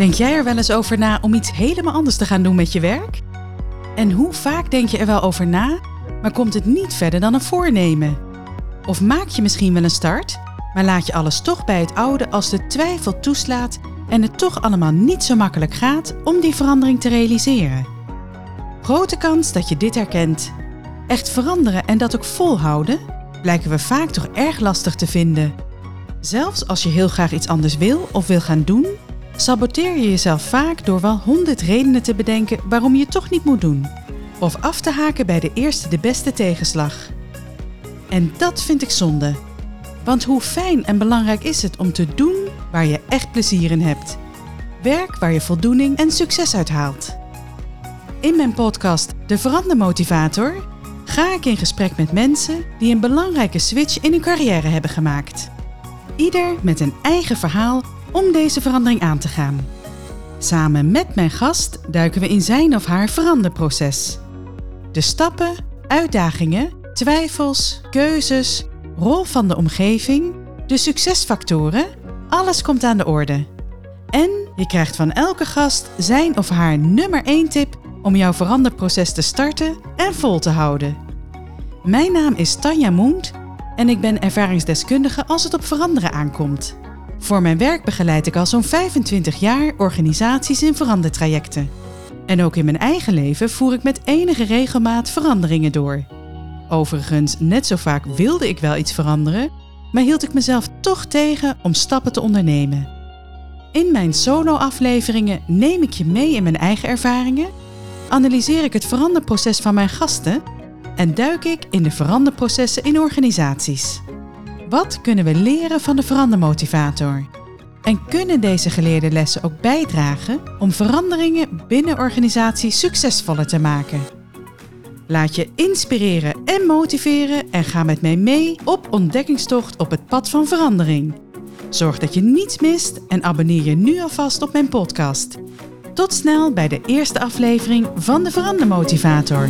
Denk jij er wel eens over na om iets helemaal anders te gaan doen met je werk? En hoe vaak denk je er wel over na, maar komt het niet verder dan een voornemen? Of maak je misschien wel een start, maar laat je alles toch bij het oude als de twijfel toeslaat en het toch allemaal niet zo makkelijk gaat om die verandering te realiseren? Grote kans dat je dit herkent. Echt veranderen en dat ook volhouden blijken we vaak toch erg lastig te vinden. Zelfs als je heel graag iets anders wil of wil gaan doen, saboteer je jezelf vaak door wel honderd redenen te bedenken waarom je het toch niet moet doen. Of af te haken bij de eerste de beste tegenslag. En dat vind ik zonde. Want hoe fijn en belangrijk is het om te doen waar je echt plezier in hebt. Werk waar je voldoening en succes uit haalt. In mijn podcast De Verandermotivator ga ik in gesprek met mensen die een belangrijke switch in hun carrière hebben gemaakt. Ieder met een eigen verhaal om deze verandering aan te gaan. Samen met mijn gast duiken we in zijn of haar veranderproces. De stappen, uitdagingen, twijfels, keuzes, rol van de omgeving, de succesfactoren, alles komt aan de orde. En je krijgt van elke gast zijn of haar nummer 1 tip om jouw veranderproces te starten en vol te houden. Mijn naam is Tanja Moent en ik ben ervaringsdeskundige als het op veranderen aankomt. Voor mijn werk begeleid ik al zo'n 25 jaar organisaties in verandertrajecten. En ook in mijn eigen leven voer ik met enige regelmaat veranderingen door. Overigens, net zo vaak wilde ik wel iets veranderen, maar hield ik mezelf toch tegen om stappen te ondernemen. In mijn solo-afleveringen neem ik je mee in mijn eigen ervaringen, analyseer ik het veranderproces van mijn gasten en duik ik in de veranderprocessen in organisaties. Wat kunnen we leren van de verandermotivator? En kunnen deze geleerde lessen ook bijdragen om veranderingen binnen organisaties succesvoller te maken? Laat je inspireren en motiveren en ga met mij mee op ontdekkingstocht op het pad van verandering. Zorg dat je niets mist en abonneer je nu alvast op mijn podcast. Tot snel bij de eerste aflevering van de Verandermotivator.